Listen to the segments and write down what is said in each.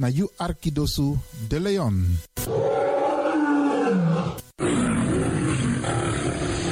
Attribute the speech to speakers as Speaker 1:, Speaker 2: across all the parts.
Speaker 1: na you Arkidosu de Leon.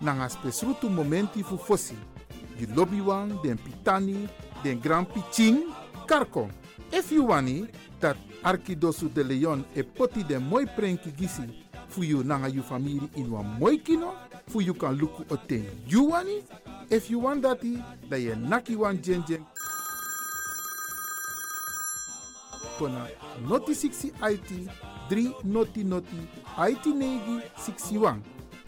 Speaker 2: nanga spesrutu momenti fu fosi. Di den pitani, den grand piching, karko. If you wani, dat Arkidosu de Leon e poti den moi prenki gisi fu you nanga you family in wan moi kino, fu you kan luku o ten you wani. If you want dati, da ye naki wan jen. Kona noti 60 IT, 3 noti noti, IT negi 61.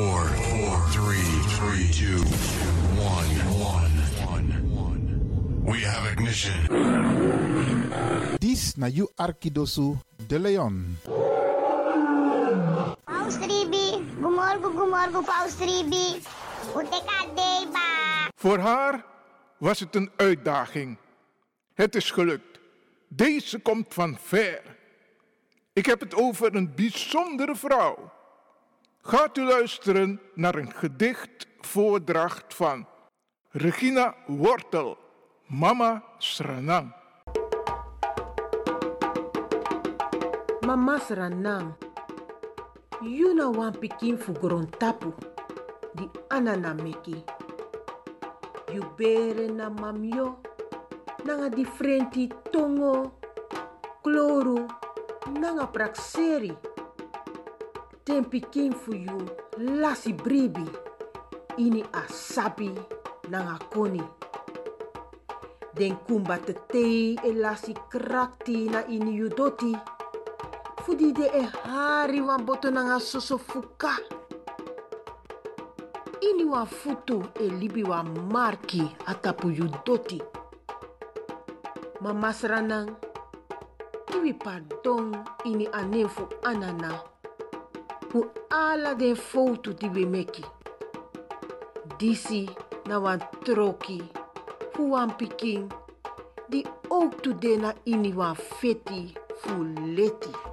Speaker 3: 4, 4, 3, 3, 2, 1, 1. 1 We have ignition.
Speaker 1: This na you Arkidosu de Leon.
Speaker 4: Paus 3B, goedemorgen, goedemorgen Paus 3B.
Speaker 5: Voor haar was het een uitdaging. Het is gelukt. Deze komt van ver. Ik heb het over een bijzondere vrouw Gaat u luisteren naar een gedicht voordracht van Regina Wortel, Mama Sranang.
Speaker 6: Mama Sranang, you na wan pikin fu tapu, di anana meki. You bere na mamyo, nanga differenti tongo, kloru, nanga prakseri. Ten pikin fu you lasi bribi, ini asabi nanga koni. Den kumba te tei e lasi krakti na ini you doti. De e hari wan boto nanga soso fuka. Ini wan futu e libi wan marki atapu you doti. Mama sranang, kiwi pardon ini fu anana. ala den foutu ti be meki, disi na wan troki fu wan pikin di otu dena ini wan feti fu leti.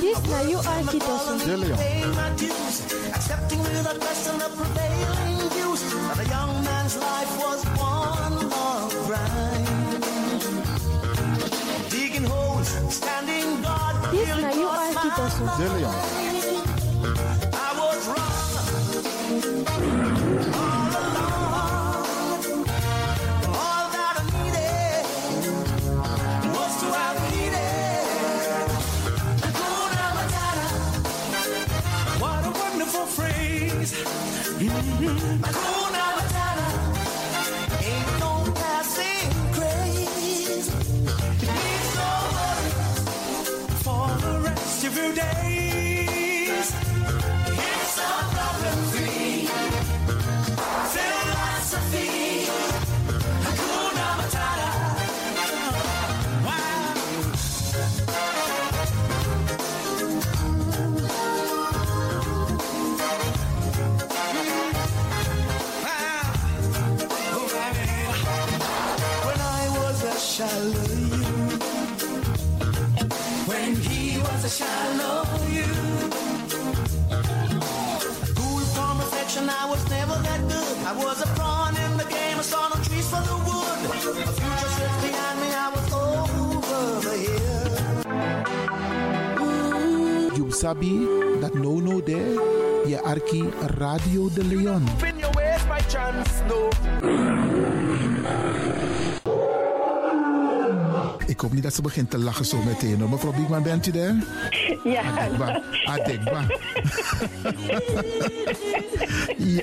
Speaker 7: This na you
Speaker 8: are Kitosu. Accepting with a question the prevailing views a young man's life was one long grind. Digging holes, standing guard. This you are Kitosu. day. I was a pawn in the game, I saw no trees for the wood. A future sits behind me, I was over the hill.
Speaker 2: You sabi that no no there. Je Arki Radio de Leon.
Speaker 8: In your ways by chance, no.
Speaker 2: Ik hoop niet dat ze begint te lachen zo meteen. hoor. Mevrouw Biekman, bent u daar?
Speaker 9: Ja.
Speaker 2: Adekba. Adekba. ja.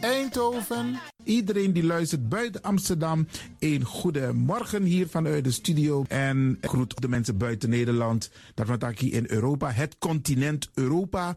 Speaker 2: Eindhoven. Iedereen die luistert buiten Amsterdam, een goede morgen hier vanuit de studio. En groet de mensen buiten Nederland, dat hier in Europa, het continent Europa.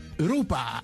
Speaker 2: Europa.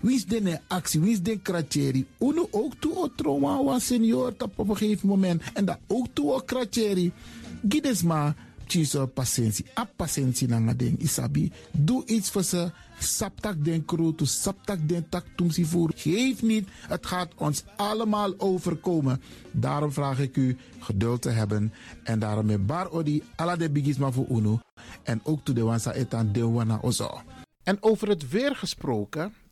Speaker 2: Wie is de actie? Wie is de kratjeri? Uno ook toe o trauma wa senior op een gegeven moment. En dat ook toe o kratjeri. Gides maar tjiso patiëntie. A patiëntie na ding isabi. Doe iets voor ze. Saptak den kroto, saptak den tak tumsi voer. Geef niet, het gaat ons allemaal overkomen. Daarom vraag ik u geduld te hebben. En daarom met bar odi ala de bigisma voor uno. En ook to de wansa etan de wana ozo. En over het weer gesproken,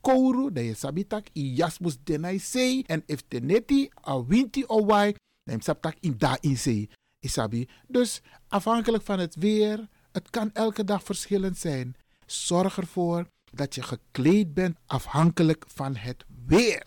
Speaker 2: kouru, dan je sabitak i jasmus denai sei. En if teneti a winti o wai, dan je sabtak in da in sei. Isabi. Dus afhankelijk van het weer, het kan elke dag verschillend zijn. Zorg ervoor dat je gekleed bent afhankelijk van het weer.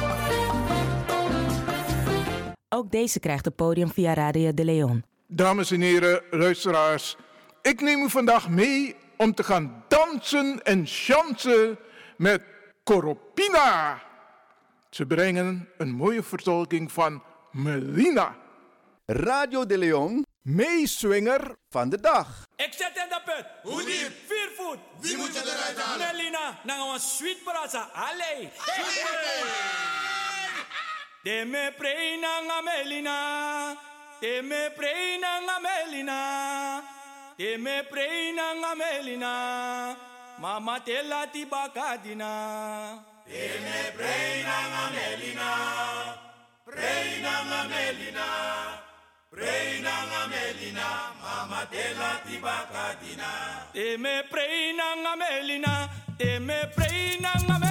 Speaker 9: Ook deze krijgt het podium via Radio de Leon.
Speaker 5: Dames en heren, luisteraars. Ik neem u vandaag mee om te gaan dansen en chansen met Koropina. Ze brengen een mooie vertolking van Melina.
Speaker 10: Radio de Leon,
Speaker 5: meeswinger
Speaker 10: van de dag.
Speaker 11: Ik zet in de put. Hoe diep? Vier voet. Wie moet je eruit halen? Melina, nou een sweet brasa. Allee. De me preina nga Melina. De me preina nga Melina. De me preina nga Melina. Mama te lati bakadina. De me preina nga Melina. Preina nga Melina. Preina nga Melina. Mama te lati bakadina. De me preina nga Melina. De me preina nga Melina.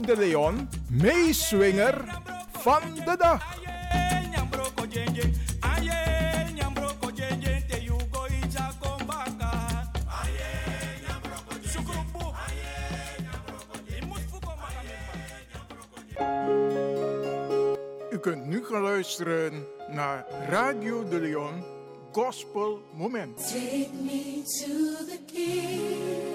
Speaker 11: De Leon, meeswinger van de dag. U kunt nu gaan luisteren naar Radio de Leon Gospel Moment.
Speaker 12: Me to the king.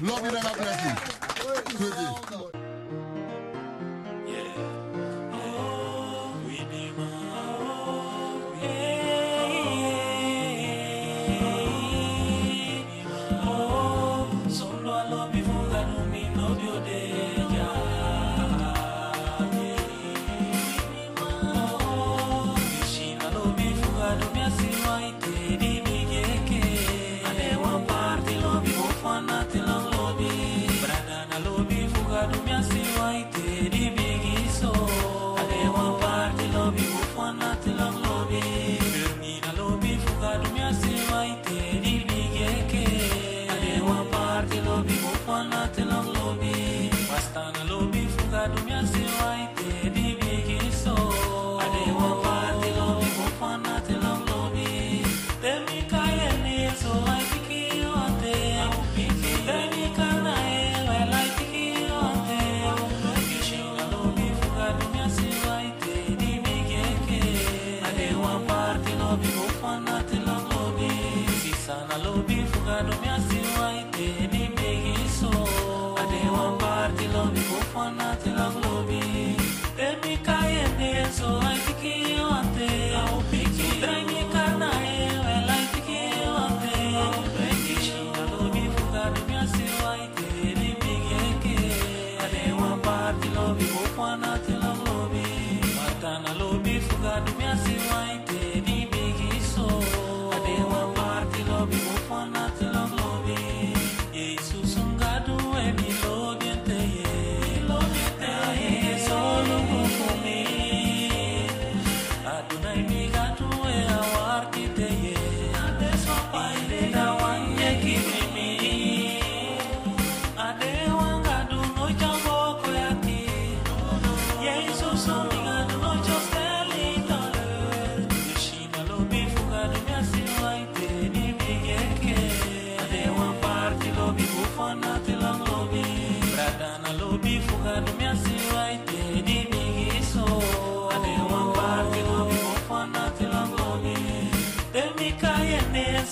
Speaker 13: Love you and God bless you.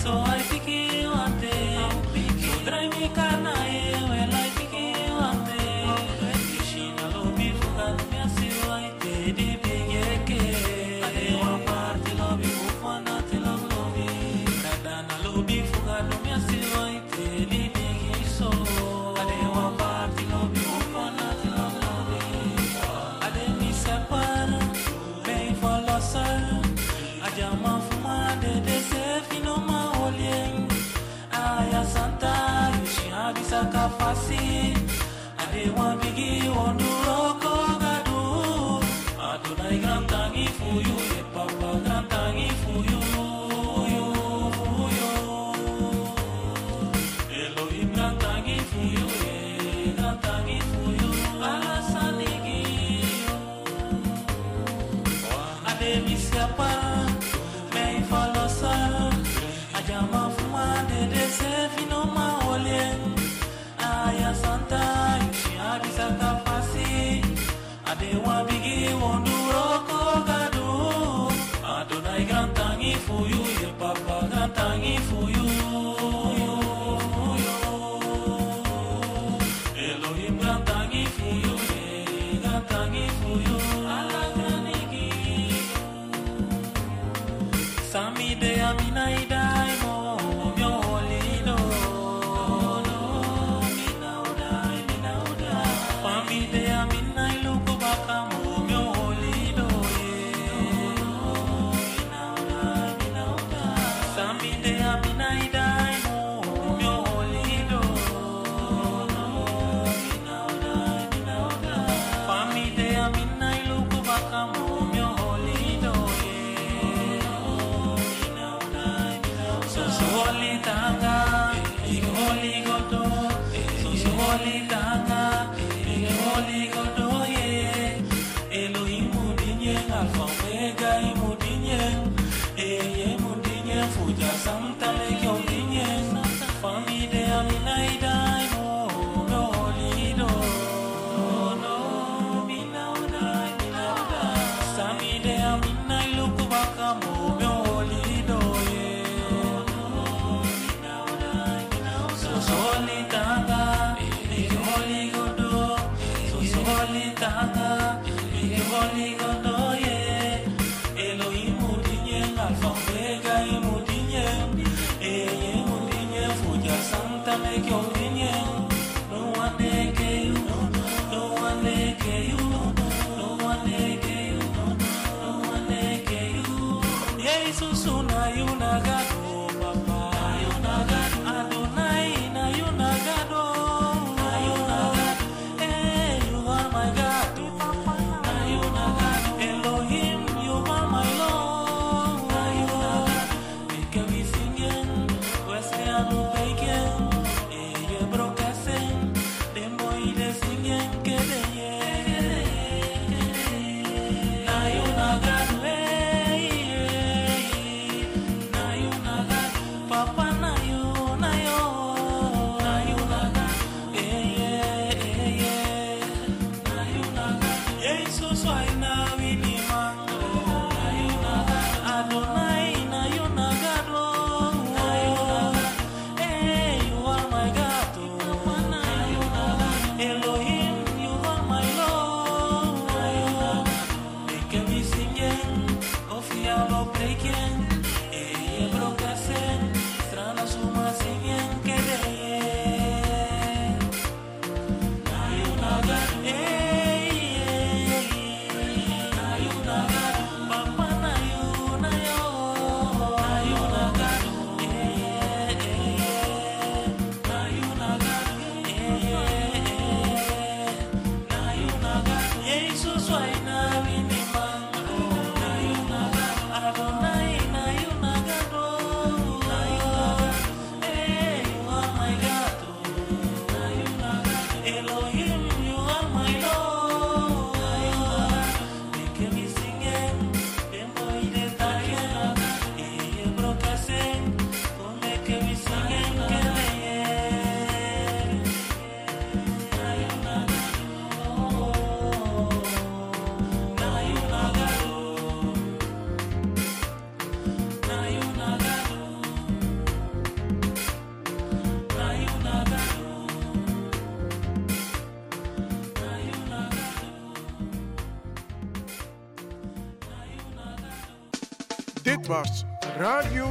Speaker 13: toys. see. I didn't want to give one.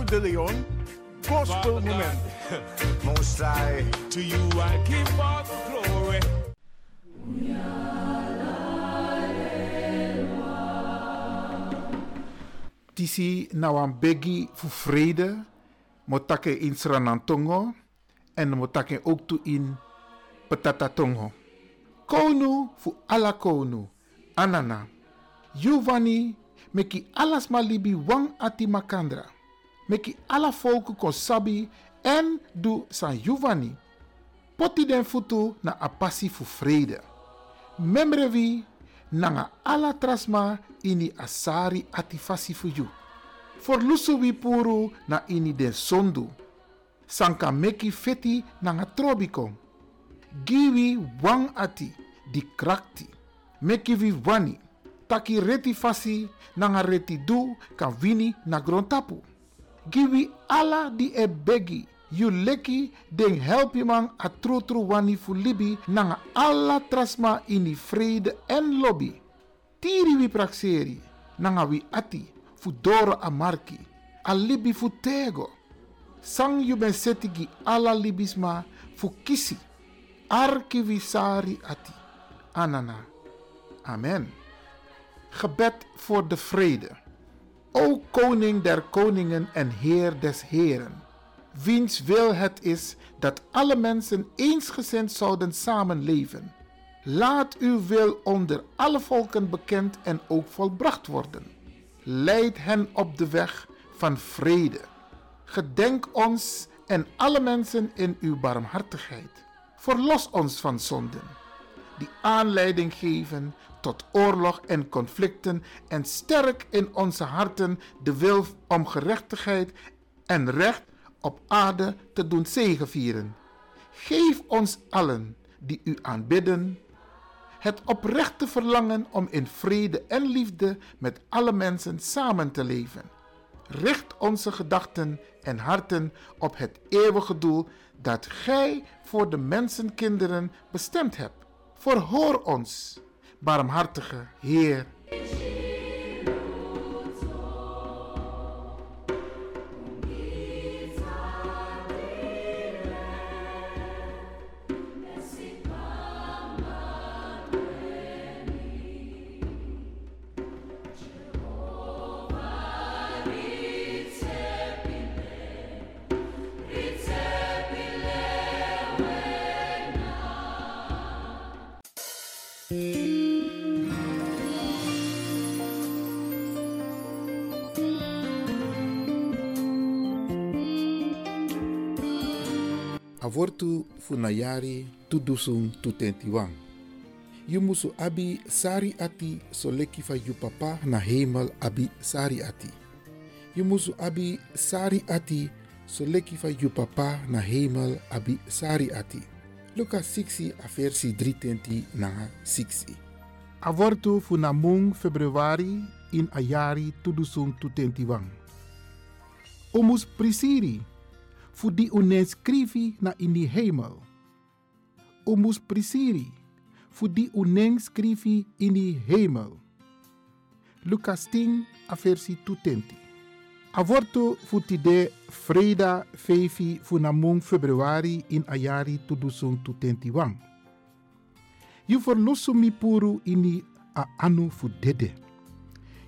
Speaker 13: De
Speaker 5: Leon Gospel Moment.
Speaker 11: Most I, to you I give all the glory.
Speaker 2: Tisi na wan begi fu vrede, motake in Sranantongo en motake ook toe in Petatatongo. Konu fu ala konu, anana. Giovanni meki alas malibi wang ati makandra. Meki ala volku kon sabi en du san Giovanni. Poti den futu na apasi fu vrede. Memrevi nanga ala trasma ini asari ati fasi fu you. For lusu wi puru na ini den sondu. Sanka meki feti nanga trobiko. Giwi wang ati di krakti. Meki vi wani. Taki reti fasi nanga reti du kan wini na grontapu. Giwi ala di e begi. You leki den helpi man a tru wani fu libi nanga alla trasma ini vrede en lobby. Tiri wi prakseri nanga wi ati fu doro a marki. A libi fu tego. Sang you ben setigi alla libisma fu kisi. Arki wi sari ati. Anana. Amen. Gebed voor de vrede. O koning der koningen en heer des heren wiens wil het is dat alle mensen eensgezind zouden samenleven. Laat uw wil onder alle volken bekend en ook volbracht worden. Leid hen op de weg van vrede. Gedenk ons en alle mensen in uw barmhartigheid. Verlos ons van zonden, die aanleiding geven tot oorlog en conflicten en sterk in onze harten de wil om gerechtigheid en recht op aarde te doen zegevieren. Geef ons allen die u aanbidden het oprechte verlangen om in vrede en liefde met alle mensen samen te leven. Richt onze gedachten en harten op het eeuwige doel dat Gij voor de mensenkinderen bestemd hebt. Verhoor ons, barmhartige Heer. Funayari tudusung tutentiwang. You musu abi sari ati so leki fa yu papa na hemel abi sari ati. You musu abi sari ati so leki fa yu papa na hemel abi sari ati. Luka 6 a versi 320 na 6. Avortu funamung februari in ayari tudusung tutentiwang. Omus prisiri fu di unen scrivi na in die hemel. Omus prisiri, fu di unen scrivi in die hemel. Lucas 10, a versi tutenti. Avorto fu tide freda fevi fu namung februari in ayari tudusung tutenti wang. You verlosso mi puru ini a anu fu dede.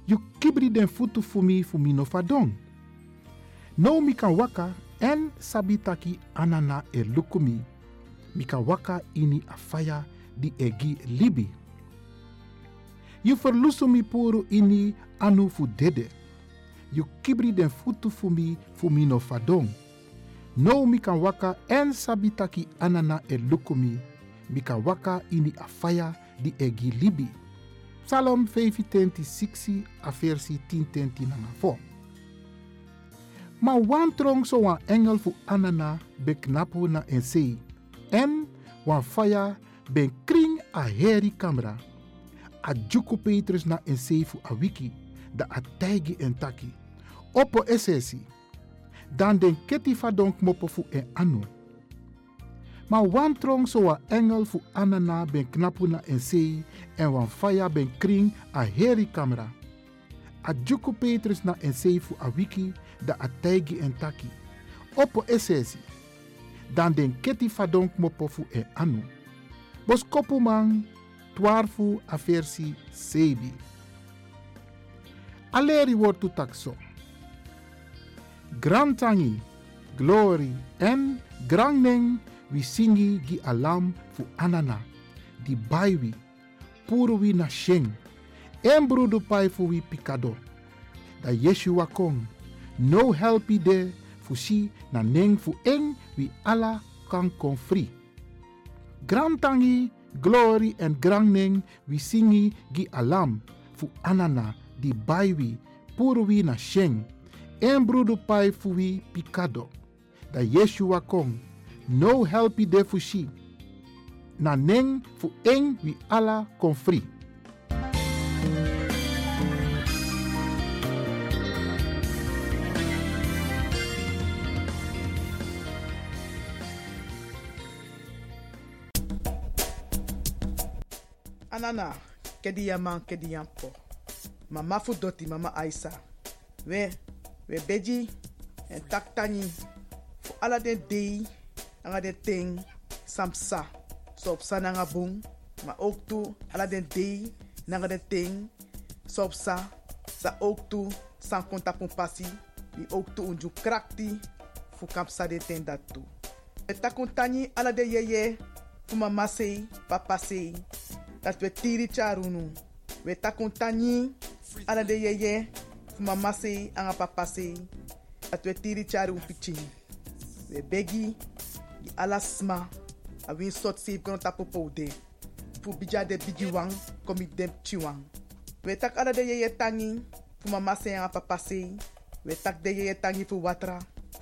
Speaker 2: You kibri den futu fu mi fu mi no fadong. No mi kan waka en sabitaki anana e lukumi mika waka ini afaya di egi libi. You verlusu mi puru ini anu fu dede. You kibri den futu fu mi fu mi no fadong. No mika waka en sabitaki anana e lukumi mika waka ini afaya di egi libi. 5 a versi 10 nanga 4. Ma wan trong so wan engel fu anana be knapu na en sei. En wan faya ben kring a heri kamera. A juku Petrus na en fu a wiki. Da a taigi en taki. Oppo esesi. Dan den keti fa donk mopo fu en anu. Ma wan trong so wan engel fu anana ben knapu na en sei. En wan faya ben kring a heri kamera. A Juku Petrus na en sefu a wiki da a taigi en taki. Oppo esesi. Dan den keti fadonk mopofu e anu. Bos kopu man twarfu a versi sebi. Aleri wortu takso. Grantangi, glory en grandeng we singi gi alam fu anana. Di baiwi, puru wi na sheng. En brudu pai fu wi pikado. Da Yeshua kong. No helpi de fu si na neng fu wi ala kan kon free. Grantangi, glory en grandeng we singi gi alam fu anana di baiwi puru wi na sheng. En brudu pai fu wi pikado. Da Yeshua kong. No helpi de fu si. Na neng fu eng wi ala kon
Speaker 14: Anana, kedi yaman kedi yampo. Mama fu doti mama Aisa. We, we beji en taktani. Fu ala den dei, anga den ting, samsa. So op sa nanga bung, maar ook toe ala den dei, nanga den ting, so op sa. Sa ook toe, san konta pun pasi. Die ook toe unju krakti, fu kapsa de ten dat toe. We takuntani ala de yeye, fu mama sei, papa sei. Dat we tiri charunu. We takuntani ala de yeye fu mama sei anga papa sei. Dat we tiri charu pichini. We begi di ala sma a win sot save kono tapo poude. Fu bija de bigi wang komi dem chiwang. We tak ala de yeye tangi fu mama sei anga papa sei. We tak de yeye tangi fu watra,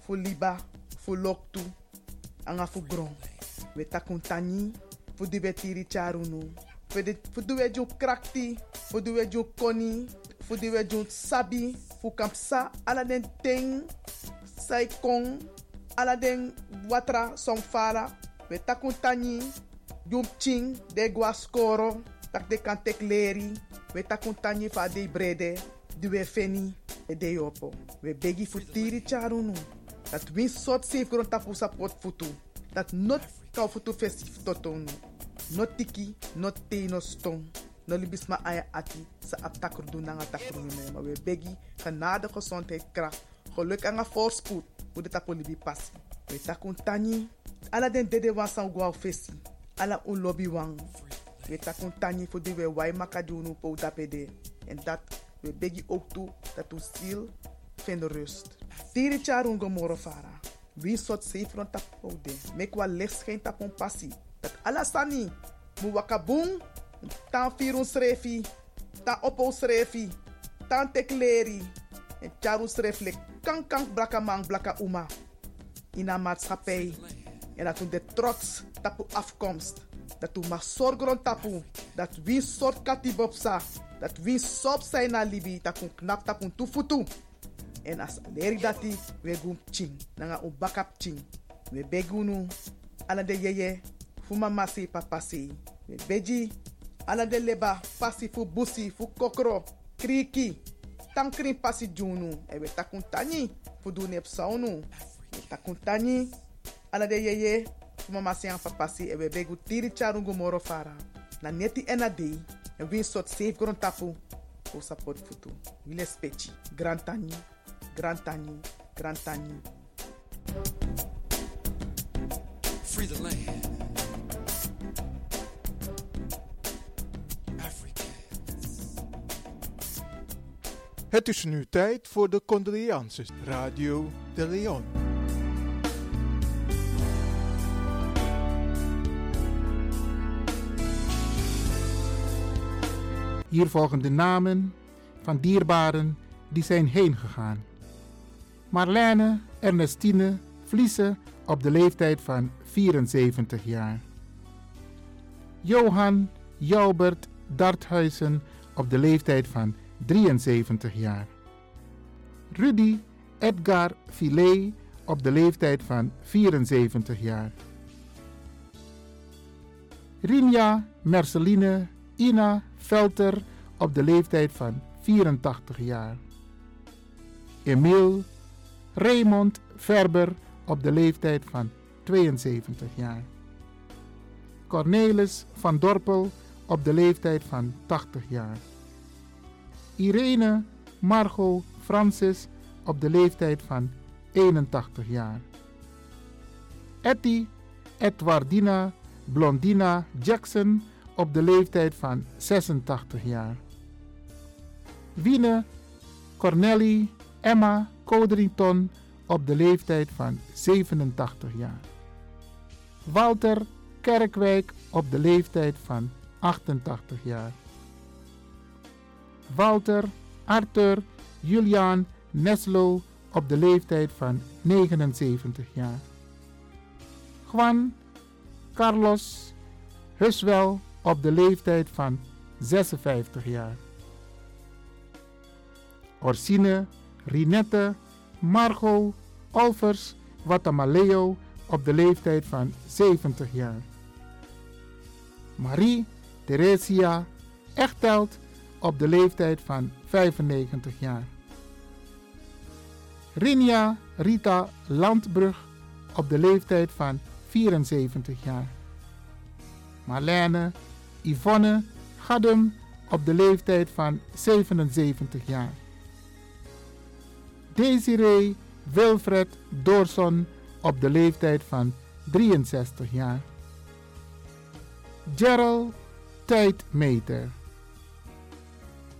Speaker 14: fu liba, fu loktu, anga fu gron. We takuntani fu di we tiri charunu. Fu du we jun krakti, fu du we jun koni, fu du we jun sabi, fu kampsa ala ting, sai kong, watra som fala, we takun tani, jum ching, de gwa skoro, tak de kan tek leri, we takun tani fa de brede, du we feni, e de yopo. We begi fu tiri charunu, dat win sot safe gron tapu sapot futu, dat not kau futu festif totonu. No tiki, no te, no stong. No libis ma aya sa aptakur doen na takur ni Maar we begi genade gezondheid kracht. Geluk en voorspoed. Hoe de tapo libi passi. We takun tani. Ala den dede wan san fesi. Ala un lobby wang. We takun tani die we wai makadunu po tapede. En dat we begi ook toe dat u ziel vinden rust. Tiri charun gomoro fara. Wie soort zeefron tapo de. Mek wa licht geen tapon passi. Dat alasani. Mu wakabung. Tan firun srefi. Tan opo srefi. Tan tekleri. En charu srefle. Kan kan blaka man blaka uma. In een maatschappij. En dat we de trots tapu afkomst. Dat we zorgen tapu. Dat wie soort katibopsa. Dat wie sop zijn na libi. Dat we knap tapu tufutu. En as leri dati we ching. Nanga u ching. We begunu. Ala de yeye fu mama si papa si. We beji ala de leba pasi fu busi fu kokro kriki. Tankrin pasi junu. E we takun tani fu du nep saunu. We takun tani ala de yeye fu mama si an papa si. E begu tiri charungu moro fara. Na neti ena dei. E win sot safe gron support futu. Wile spechi. Grand tani. Grand tani. Grand tani.
Speaker 15: Free the land.
Speaker 5: Het is nu tijd voor de condolences. Radio de Leon.
Speaker 2: Hier volgen de namen van dierbaren die zijn heen gegaan. Marlene Ernestine Vliese op de leeftijd van 74 jaar. Johan Joubert Darthuizen op de leeftijd van 73 jaar. Rudy Edgar Filet op de leeftijd van 74 jaar. Rinja Merceline Ina Velter op de leeftijd van 84 jaar. Emiel Raymond Verber op de leeftijd van 72 jaar. Cornelis van Dorpel op de leeftijd van 80 jaar. Irene Margot Francis op de leeftijd van 81 jaar. Etty Edwardina Blondina Jackson op de leeftijd van 86 jaar. Wiene Corneli Emma Codrington op de leeftijd van 87 jaar. Walter Kerkwijk op de leeftijd van 88 jaar. Walter Arthur Julian Neslo op de leeftijd van 79 jaar. Juan Carlos Huswel op de leeftijd van 56 jaar. Orsine Rinette Margot Olvers Watamaleo op de leeftijd van 70 jaar. Marie Theresia Echteld op de leeftijd van 95 jaar. Rinja Rita Landbrug op de leeftijd van 74 jaar. Marlene Yvonne Gadum op de leeftijd van 77 jaar. Desiree Wilfred Doorson op de leeftijd van 63 jaar. Gerald Tijdmeter.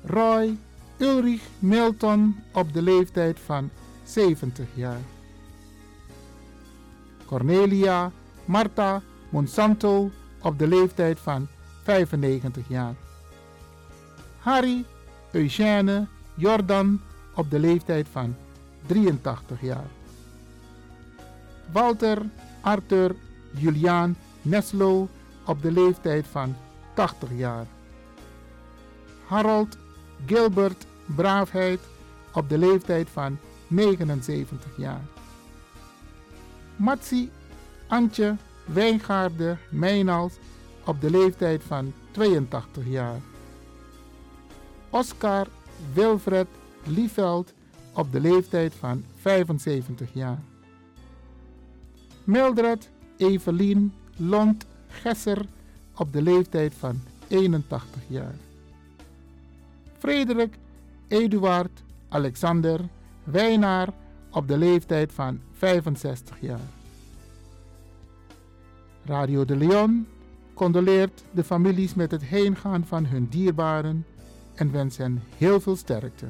Speaker 2: Roy Ulrich Milton op de leeftijd van 70 jaar. Cornelia Marta Monsanto op de leeftijd van 95 jaar. Harry Eugène Jordan op de leeftijd van 83 jaar. Walter Arthur Juliaan Neslo op de leeftijd van 80 jaar. Harold Gilbert Braafheid op de leeftijd van 79 jaar. Matsi Antje Wijngaarde Meynald op de leeftijd van 82 jaar. Oscar Wilfred Lieveld op de leeftijd van 75 jaar. Mildred Evelien Lont Gesser op de leeftijd van 81 jaar. Frederik Eduard Alexander Wijnaar op de leeftijd van 65 jaar. Radio de Leon condoleert de families met het heengaan van hun dierbaren en wens hen heel veel sterkte.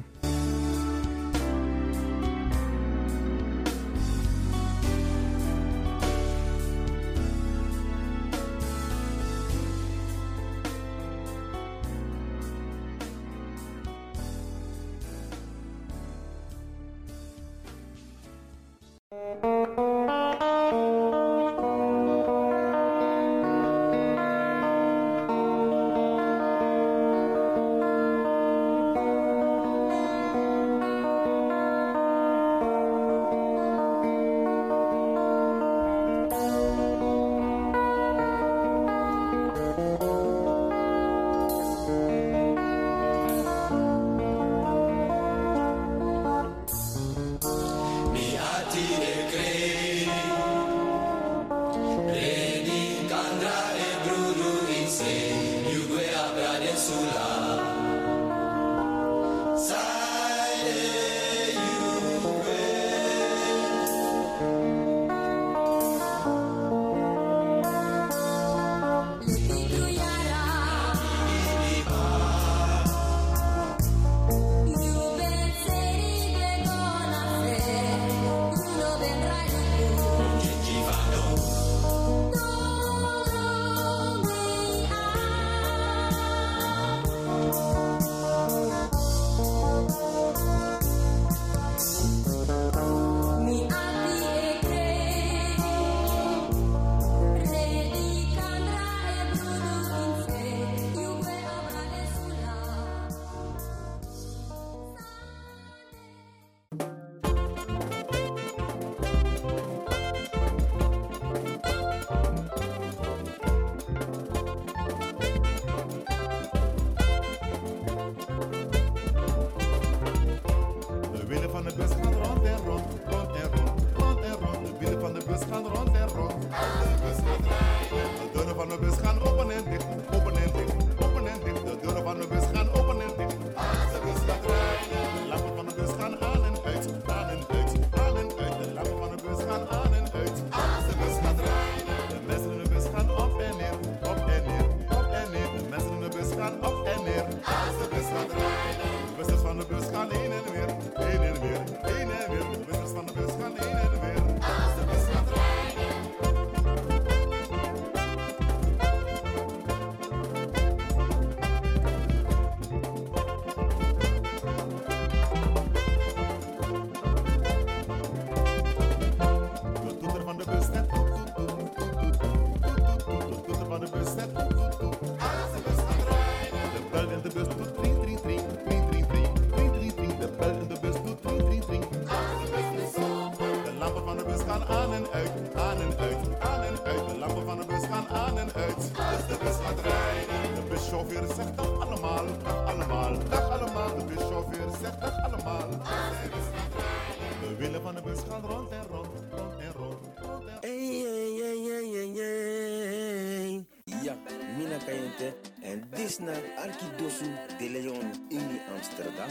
Speaker 16: Naar Arkidosu de Leon in Amsterdam.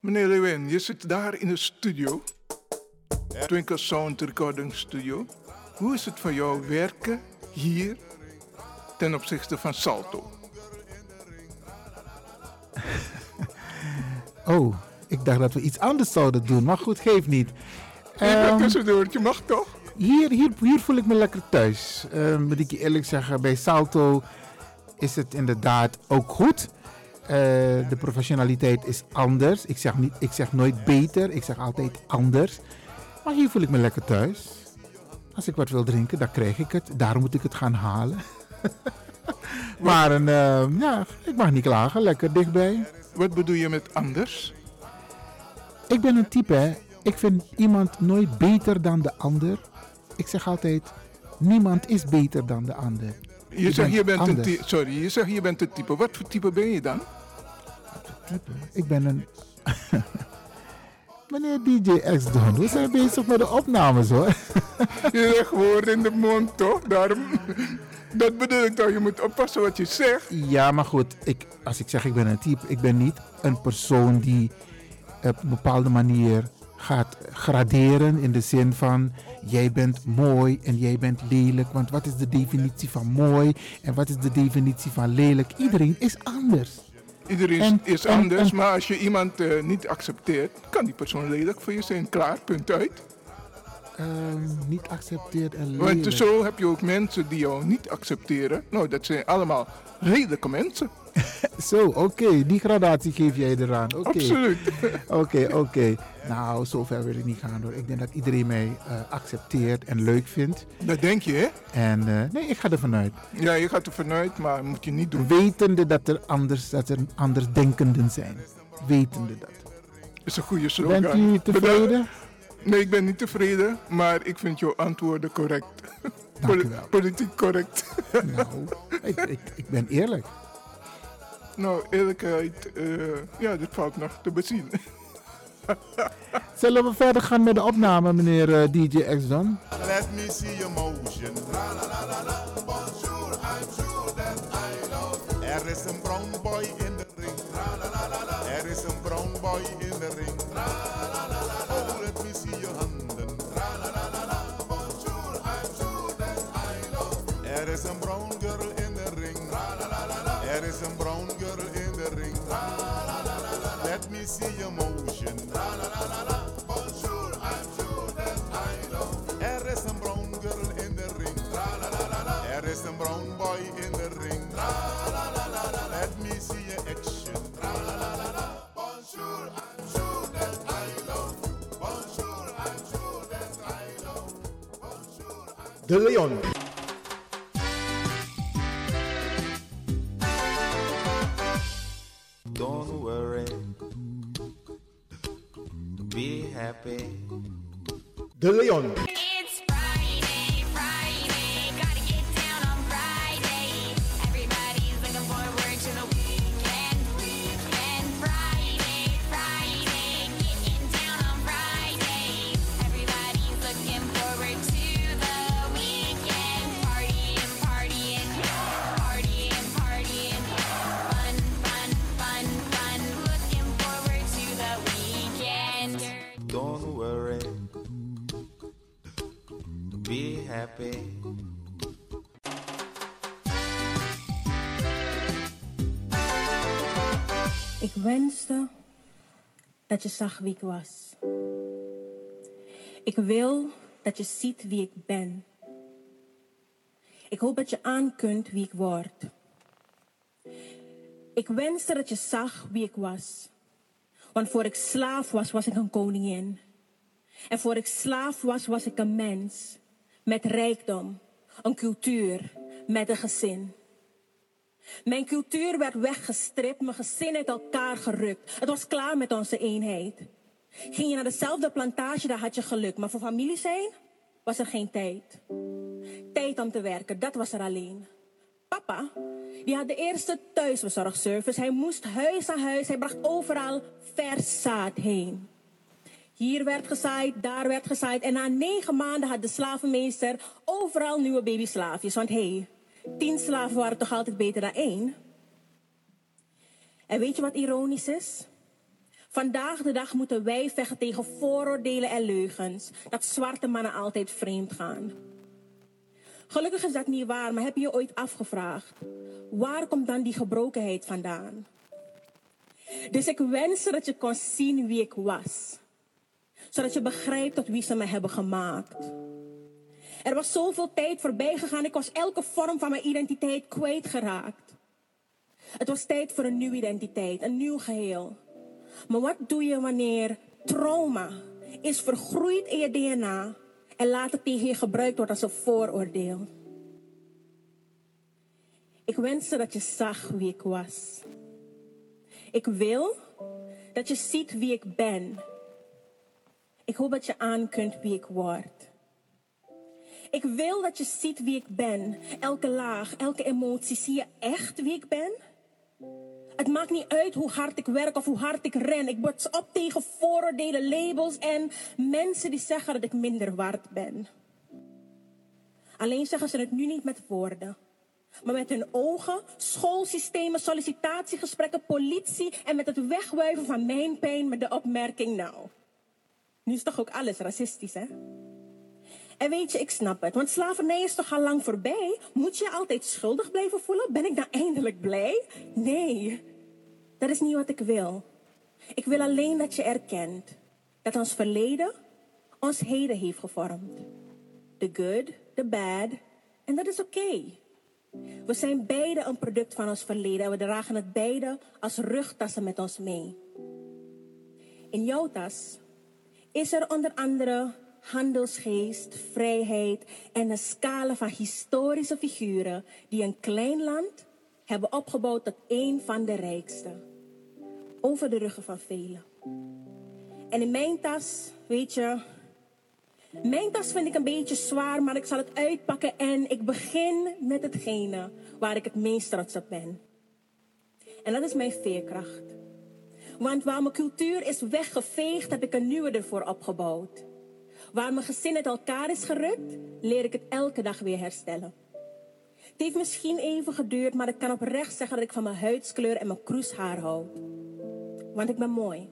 Speaker 5: Meneer Lewin, je zit daar in de studio. Twinkle Sound Recording Studio. Hoe is het voor jou werken hier ten opzichte van Salto?
Speaker 2: Oh, ik dacht dat we iets anders zouden doen, maar goed, geeft niet.
Speaker 5: Even
Speaker 2: Ehm,
Speaker 5: tussendoortje, mag toch?
Speaker 2: Hier, hier, hier voel ik me lekker thuis. Ehm, moet ik je eerlijk zeggen, bij Salto is het inderdaad ook goed. Eh, de professionaliteit is anders. Ik zeg, niet, ik zeg nooit beter, ik zeg altijd anders. Maar hier voel ik me lekker thuis. Als ik wat wil drinken, dan krijg ik het. Daar moet ik het gaan halen. maar een, ehm, ja, ik mag niet klagen, lekker dichtbij.
Speaker 5: Wat bedoel je met anders?
Speaker 2: Ik ben een type, hè. ik vind iemand nooit beter dan de ander. Ik zeg altijd, niemand is beter dan de ander.
Speaker 5: Je zegt je bent een
Speaker 2: anders.
Speaker 5: type. Sorry, je zegt je bent een type. Wat voor type ben je dan?
Speaker 2: Ik ben een... Meneer DJ X Don, we zijn bezig met de opnames hoor.
Speaker 5: Je legt woorden in de mond, toch? Daarom, dat bedoel ik toch. Je moet oppassen wat je zegt.
Speaker 2: Ja, maar goed, ik, als ik zeg ik ben een type, ik ben niet een persoon die op een bepaalde manier gaat graderen in de zin van jij bent mooi en jij bent lelijk. Want wat is de definitie van mooi en wat is de definitie van lelijk? Iedereen is anders.
Speaker 5: Iedereen
Speaker 2: En-
Speaker 5: is
Speaker 2: en-
Speaker 5: anders,
Speaker 2: en-
Speaker 5: maar als je iemand eh, niet accepteert, kan die persoon lelijk voor je zijn. Klaar, punt uit.
Speaker 2: Ehm, niet accepteerd en
Speaker 5: Want
Speaker 2: lelijk.
Speaker 5: zo heb je ook mensen die jou niet accepteren. Nou, dat zijn allemaal redelijke mensen.
Speaker 2: Zo, oké, die gradatie geef jij eraan.
Speaker 5: Absoluut.
Speaker 2: Oké, oké. Nou, zover wil ik niet gaan hoor. Ik denk dat iedereen mij eh, accepteert en leuk vindt.
Speaker 5: Dat denk je, hè?
Speaker 2: En eh, nee, ik ga er vanuit.
Speaker 5: Ja, je gaat er vanuit, maar moet je niet doen.
Speaker 2: Wetende dat er anders, dat er anders denkenden zijn. Wetende dat.
Speaker 5: is een goede slogan.
Speaker 2: Bent u tevreden?
Speaker 5: Nee, ik ben niet tevreden, maar ik vind jouw antwoorden correct.
Speaker 2: Dank u wel.
Speaker 5: Politiek correct.
Speaker 2: Nou, ik, ik, ik ben eerlijk.
Speaker 5: Nou, eerlijkheid, eh, ja, dit valt nog te bezien.
Speaker 2: Zullen we verder gaan met de opname, meneer eh, DJ X dan?
Speaker 12: Let me see your motion. Bonjour, I'm sure that I love. Er is een brown boy in de ring. Er is een brown boy in de ring. Oh, let me see your handen. Bonjour, I'm sure that I love. Er is een brown girl in de ring. Er is een brown girl in de ring. Let me see your motion. Brown boy in de ring. Let me see your action. Bonjour, I'm sure that I love. Bonjour, I'm sure that I love.
Speaker 17: De Leon.
Speaker 18: Zag wie ik was. Ik wil dat je ziet wie ik ben. Ik hoop dat je aan kunt wie ik word. Ik wenste dat je zag wie ik was. Want voor ik slaaf was, was ik een koningin. En voor ik slaaf was, was ik een mens. Met rijkdom, een cultuur, met een gezin. Mijn cultuur werd weggestript, mijn gezin uit elkaar gerukt. Het was klaar met onze eenheid. Ging je naar dezelfde plantage, daar had je geluk. Maar voor familie zijn? was er geen tijd. Tijd om te werken, dat was er alleen. Papa, die had de eerste thuisbezorgservice. Hij moest huis aan huis, hij bracht overal vers zaad heen. Hier werd gezaaid, daar werd gezaaid. En na negen maanden had de slavenmeester overal nieuwe babyslaafjes. Want hé, hey, tien slaven waren toch altijd beter dan één? En weet je wat ironisch is? Vandaag de dag moeten wij vechten tegen vooroordelen en leugens. Dat zwarte mannen altijd vreemd gaan. Gelukkig is dat niet waar, maar heb je je ooit afgevraagd? Waar komt dan die gebrokenheid vandaan? Dus ik wens dat je kon zien wie ik was. Zodat je begrijpt tot wie ze me hebben gemaakt. Er was zoveel tijd voorbij gegaan, ik was elke vorm van mijn identiteit kwijtgeraakt. Het was tijd voor een nieuwe identiteit, een nieuw geheel. Maar wat doe je wanneer trauma is vergroeid in je DNA en later tegen je gebruikt wordt als een vooroordeel? Ik wenste dat je zag wie ik was. Ik wil dat je ziet wie ik ben. Ik hoop dat je aan kunt wie ik word. Ik wil dat je ziet wie ik ben. Elke laag, elke emotie. Zie je echt wie ik ben? Het maakt niet uit hoe hard ik werk of hoe hard ik ren. Ik bots op tegen vooroordelen, labels en mensen die zeggen dat ik minder waard ben. Alleen zeggen ze het nu niet met woorden. Maar met hun ogen, schoolsystemen, sollicitatiegesprekken, politie en met het wegwuiven van mijn pijn met de opmerking nou. Nu is toch ook alles racistisch, hè? En weet je, ik snap het, want slavernij is toch al lang voorbij? Moet je altijd schuldig blijven voelen? Ben ik dan eindelijk blij? Nee, dat is niet wat ik wil. Ik wil alleen dat je erkent dat ons verleden ons heden heeft gevormd. The good, the bad, en dat is oké. We zijn beide een product van ons verleden en we dragen het beide als rugtassen met ons mee. In jouw tas is er onder andere handelsgeest, vrijheid en een scala van historische figuren die een klein land hebben opgebouwd tot een van de rijkste. Over de ruggen van velen. En in mijn tas, weet je, mijn tas vind ik een beetje zwaar, maar ik zal het uitpakken en ik begin met hetgene waar ik het meest trots op ben. En dat is mijn veerkracht. Want waar mijn cultuur is weggeveegd, heb ik een nieuwe ervoor opgebouwd. Waar mijn gezin uit elkaar is gerukt, leer ik het elke dag weer herstellen. Het heeft misschien even geduurd, maar ik kan oprecht zeggen dat ik van mijn huidskleur en mijn kroeshaar hou. Want ik ben mooi.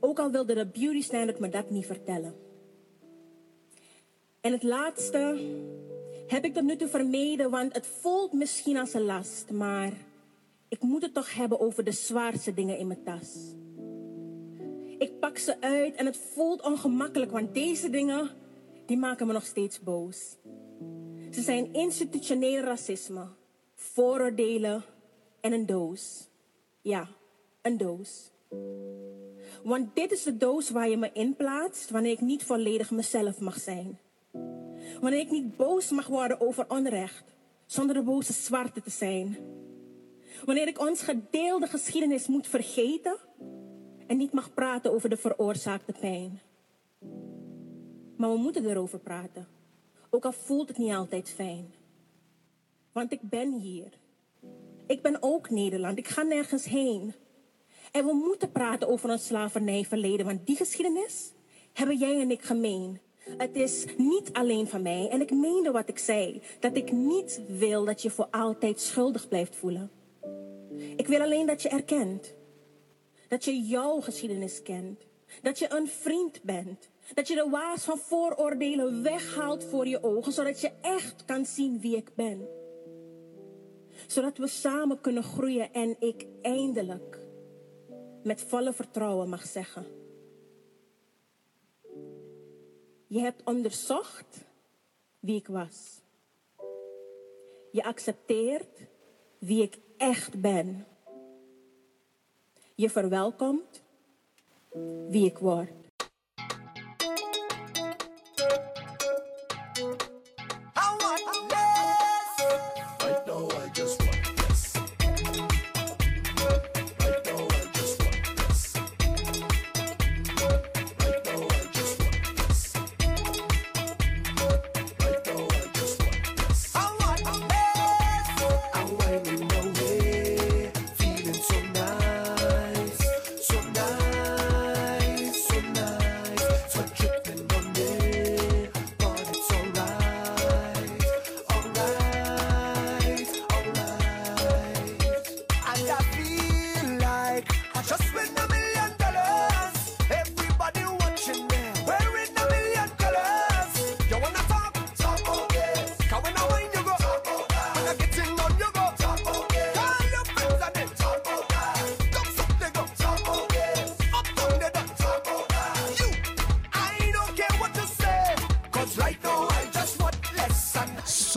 Speaker 18: Ook al wilde de beauty standard me dat niet vertellen. En het laatste heb ik tot nu toe vermeden, want het voelt misschien als een last, maar ik moet het toch hebben over de zwaarste dingen in mijn tas. Ik pak ze uit en het voelt ongemakkelijk, want deze dingen, die maken me nog steeds boos. Ze zijn institutioneel racisme, vooroordelen en een doos. Ja, een doos. Want dit is de doos waar je me in plaatst wanneer ik niet volledig mezelf mag zijn. Wanneer ik niet boos mag worden over onrecht, zonder de boze zwarte te zijn. Wanneer ik ons gedeelde geschiedenis moet vergeten en niet mag praten over de veroorzaakte pijn. Maar we moeten erover praten, ook al voelt het niet altijd fijn. Want ik ben hier. Ik ben ook Nederland, ik ga nergens heen. En we moeten praten over ons slavernijverleden, want die geschiedenis hebben jij en ik gemeen. Het is niet alleen van mij en ik meende wat ik zei, dat ik niet wil dat je voor altijd schuldig blijft voelen. Ik wil alleen dat je erkent dat je jouw geschiedenis kent, dat je een vriend bent, dat je de waas van vooroordelen weghaalt voor je ogen, zodat je echt kan zien wie ik ben. Zodat we samen kunnen groeien en ik eindelijk met volle vertrouwen mag zeggen. Je hebt onderzocht wie ik was. Je accepteert wie ik echt ben. Je verwelkomt wie ik word.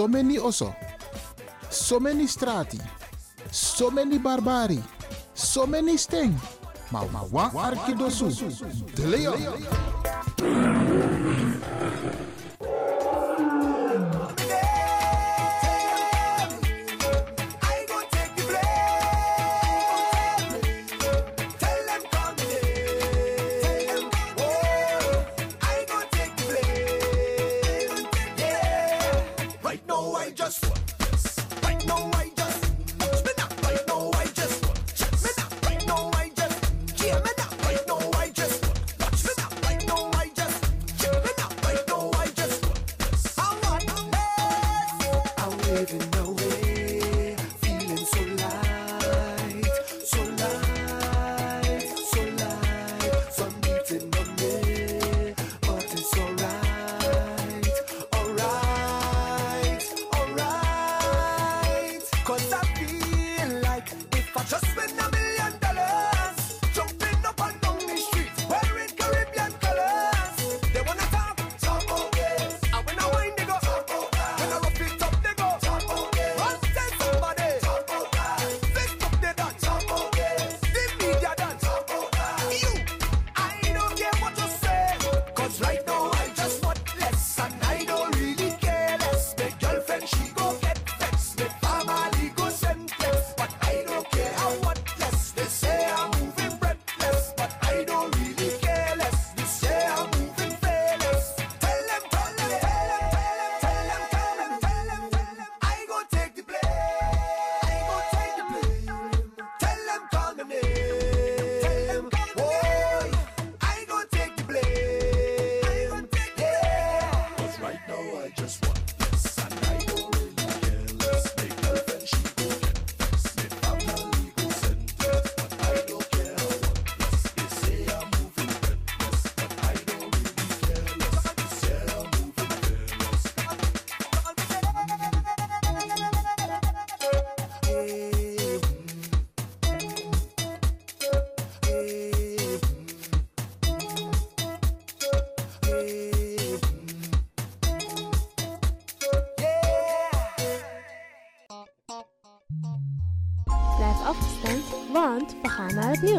Speaker 8: so many oso, so many strati, so many barbari, so many sting. Maar wa arkidosu, de.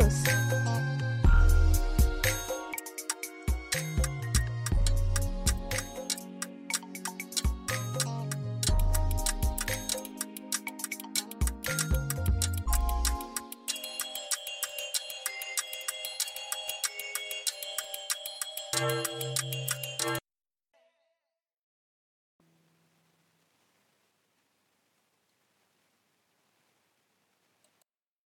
Speaker 19: videos.